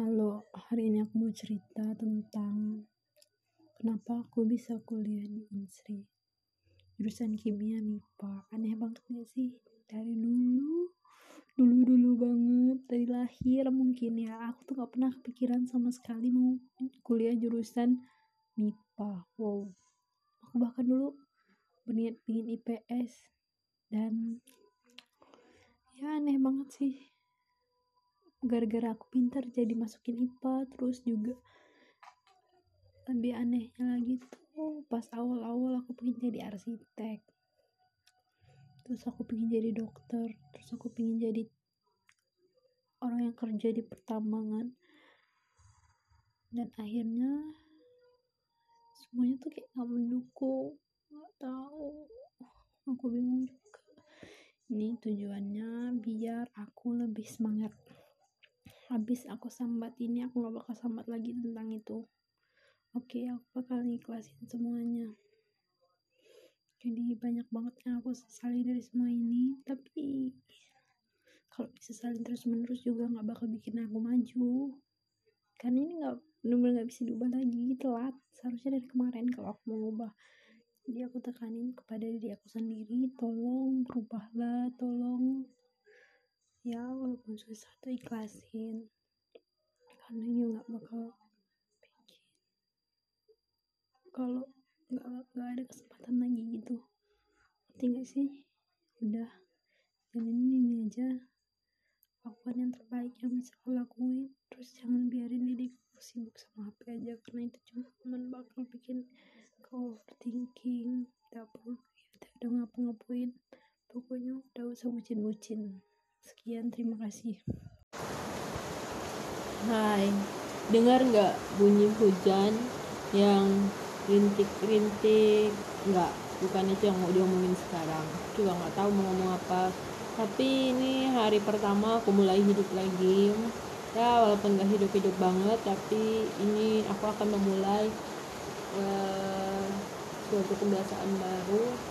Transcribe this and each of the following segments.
Halo, hari ini aku mau cerita tentang kenapa aku bisa kuliah di Unsri. Jurusan kimia MIPA. Aneh banget gak sih? Dari dulu, dulu-dulu banget, dari lahir mungkin ya. Aku tuh gak pernah kepikiran sama sekali mau kuliah jurusan MIPA. Wow. Aku bahkan dulu berniat bikin IPS. Dan ya aneh banget sih gara-gara aku pintar jadi masukin IPA terus juga lebih anehnya lagi tuh pas awal-awal aku pengen jadi arsitek. Terus aku pengen jadi dokter terus aku pengen jadi orang yang kerja di pertambangan. Dan akhirnya semuanya tuh kayak gak mendukung gak tahu aku bingung juga. Ini tujuannya biar aku lebih semangat habis aku sambat ini aku gak bakal sambat lagi tentang itu. Oke aku bakal ikhlasin semuanya. Jadi banyak banget yang aku sesali dari semua ini. Tapi kalau disesalin terus menerus juga gak bakal bikin aku maju. Karena ini gak bener-bener gak bisa diubah lagi. Telat. Seharusnya dari kemarin kalau aku mau ubah. Jadi aku tekanin kepada diri aku sendiri. Tolong berubahlah. Tolong ya walaupun susah tuh ikhlasin. Karena ini nggak bakal bikin. Kalau nggak nggak ada kesempatan lagi gitu. Gak sih? Udah. Jalanin ini aja lakukan yang terbaik yang bisa kau lakuin. Terus jangan biarin diri sibuk sama HP aja. Karena itu cuma bakal bikin kau overthinking. Tidak perlu ya udah ngapa-ngapain pokoknya udah usah bucin-bucin Sekian, terima kasih. Hai, dengar nggak bunyi hujan yang rintik-rintik? Nggak, bukan itu yang mau diomongin sekarang. Juga nggak tahu mau ngomong apa. Tapi ini hari pertama aku mulai hidup lagi. Ya, walaupun nggak hidup-hidup banget, tapi ini aku akan memulai uh, suatu kebiasaan baru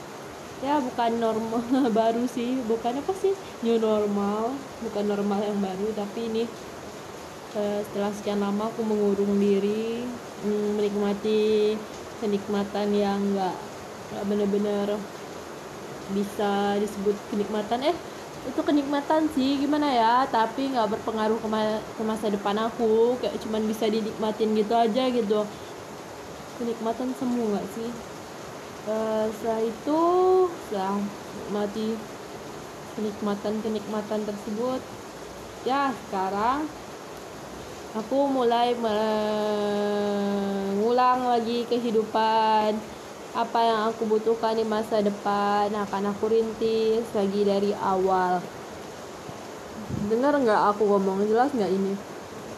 ya bukan normal baru sih. Bukan apa sih? New normal. Bukan normal yang baru tapi ini uh, setelah sekian lama aku mengurung diri mm, menikmati kenikmatan yang enggak bener-bener bisa disebut kenikmatan. Eh itu kenikmatan sih gimana ya? Tapi nggak berpengaruh ke, ma ke masa depan aku. Kayak cuman bisa dinikmatin gitu aja gitu. Kenikmatan semua sih uh, setelah itu setelah mati kenikmatan-kenikmatan tersebut ya sekarang aku mulai mengulang lagi kehidupan apa yang aku butuhkan di masa depan. Akan aku rintis lagi dari awal. Dengar nggak aku ngomong? Jelas nggak ini?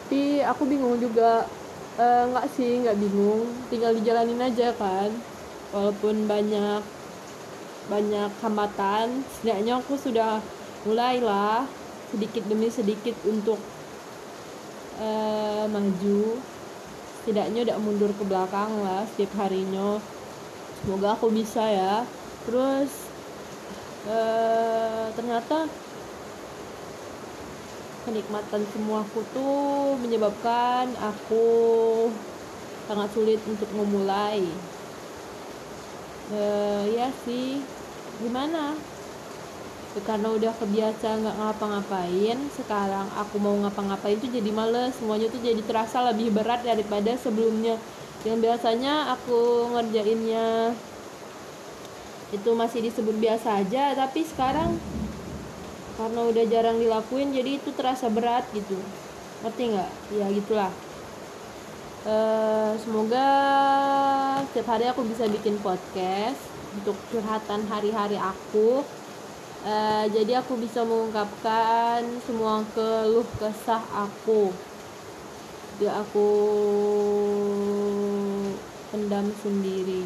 Tapi aku bingung juga. Uh, nggak sih nggak bingung. Tinggal dijalanin aja kan walaupun banyak banyak hambatan setidaknya aku sudah mulailah sedikit demi sedikit untuk uh, maju. Setidaknya udah mundur ke belakang lah setiap harinya. Semoga aku bisa ya. Terus uh, ternyata kenikmatan semua tuh menyebabkan aku sangat sulit untuk memulai uh, ya sih. Gimana? Karena udah kebiasa nggak ngapa-ngapain sekarang aku mau ngapa-ngapain tuh jadi males. Semuanya tuh jadi terasa lebih berat daripada sebelumnya. Yang biasanya aku ngerjainnya itu masih disebut biasa aja tapi sekarang karena udah jarang dilakuin jadi itu terasa berat gitu. Ngerti nggak? Ya gitulah uh, semoga setiap hari aku bisa bikin podcast untuk curhatan hari-hari aku. Uh, jadi aku bisa mengungkapkan semua keluh kesah aku. Ya aku pendam sendiri.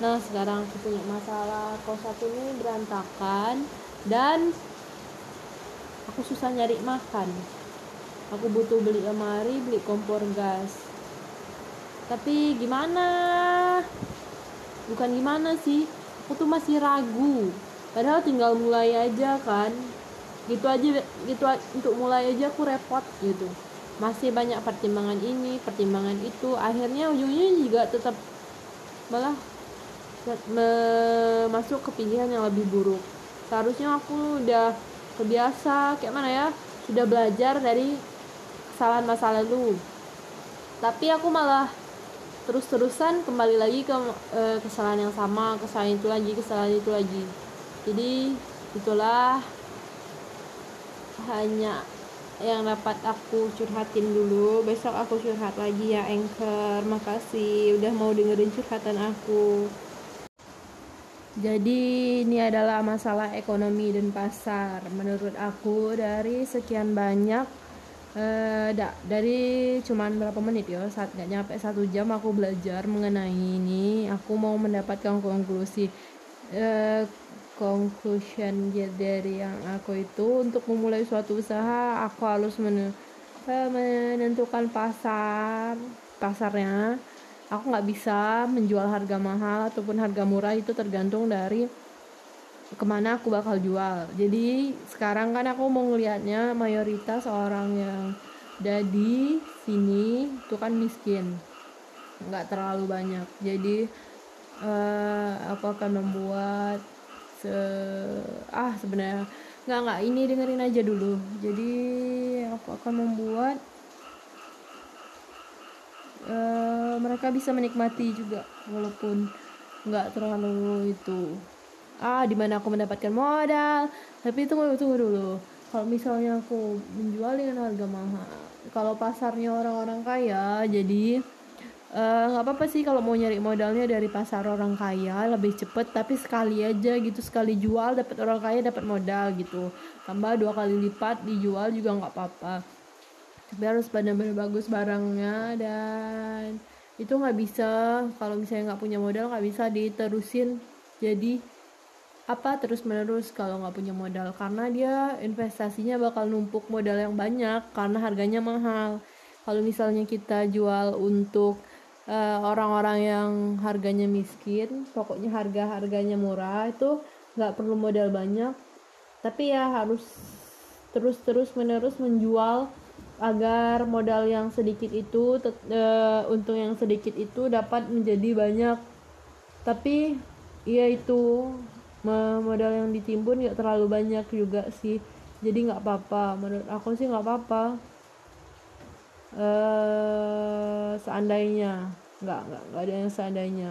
Nah sekarang aku punya masalah. Kos aku ini berantakan dan aku susah nyari makan. Aku butuh beli lemari beli kompor gas tapi gimana? Bukan gimana sih aku tuh masih ragu. Padahal tinggal mulai aja kan. Gitu aja gitu untuk mulai aja aku repot gitu. Masih banyak pertimbangan ini pertimbangan itu. Akhirnya ujungnya juga tetap malah masuk ke pilihan yang lebih buruk. Seharusnya aku udah kebiasa kayak mana ya sudah belajar dari kesalahan masa lalu. Tapi aku malah terus-terusan kembali lagi ke e, kesalahan yang sama kesalahan itu lagi kesalahan itu lagi. Jadi itulah hanya yang dapat aku curhatin dulu. Besok aku curhat lagi ya Anchor. Makasih udah mau dengerin curhatan aku. Jadi ini adalah masalah ekonomi dan pasar. Menurut aku dari sekian banyak uh, da, dari cuman berapa menit ya saat nggak nyampe satu jam aku belajar mengenai ini. Aku mau mendapatkan konklusi uh, conclusion dari yang aku itu. Untuk memulai suatu usaha aku harus men uh, menentukan pasar pasarnya. Aku nggak bisa menjual harga mahal ataupun harga murah itu tergantung dari ke mana aku bakal jual. Jadi sekarang kan aku mau ngelihatnya mayoritas orang yang jadi sini itu kan miskin. Nggak terlalu banyak. Jadi uh, aku akan membuat se ah sebenarnya nggak nggak ini dengerin aja dulu. Jadi aku akan membuat uh, mereka bisa menikmati juga walaupun nggak terlalu itu ah di mana aku mendapatkan modal. Tapi tunggu tunggu dulu. Kalau misalnya aku menjual dengan harga mahal kalau pasarnya orang-orang kaya jadi eh, nggak uh, apa-apa sih kalau mau nyari modalnya dari pasar orang kaya lebih cepet tapi sekali aja gitu sekali jual dapat orang kaya dapat modal gitu. Tambah dua kali lipat dijual juga nggak apa-apa. Tapi harus benar-benar bagus barangnya dan itu nggak bisa kalau misalnya nggak punya modal nggak bisa diterusin. Jadi apa terus menerus kalau nggak punya modal. Karena dia investasinya bakal numpuk modal yang banyak karena harganya mahal. Kalau misalnya kita jual untuk eh, orang-orang uh, yang harganya miskin pokoknya harga harganya murah itu nggak perlu modal banyak. Tapi ya harus terus terus menerus menjual agar modal yang sedikit itu uh, untung yang sedikit itu dapat menjadi banyak. Tapi ya itu modal yang ditimbun nggak terlalu banyak juga sih. Jadi nggak apa-apa. Menurut aku sih nggak apa-apa. Uh, seandainya. Nggak nggak ada yang seandainya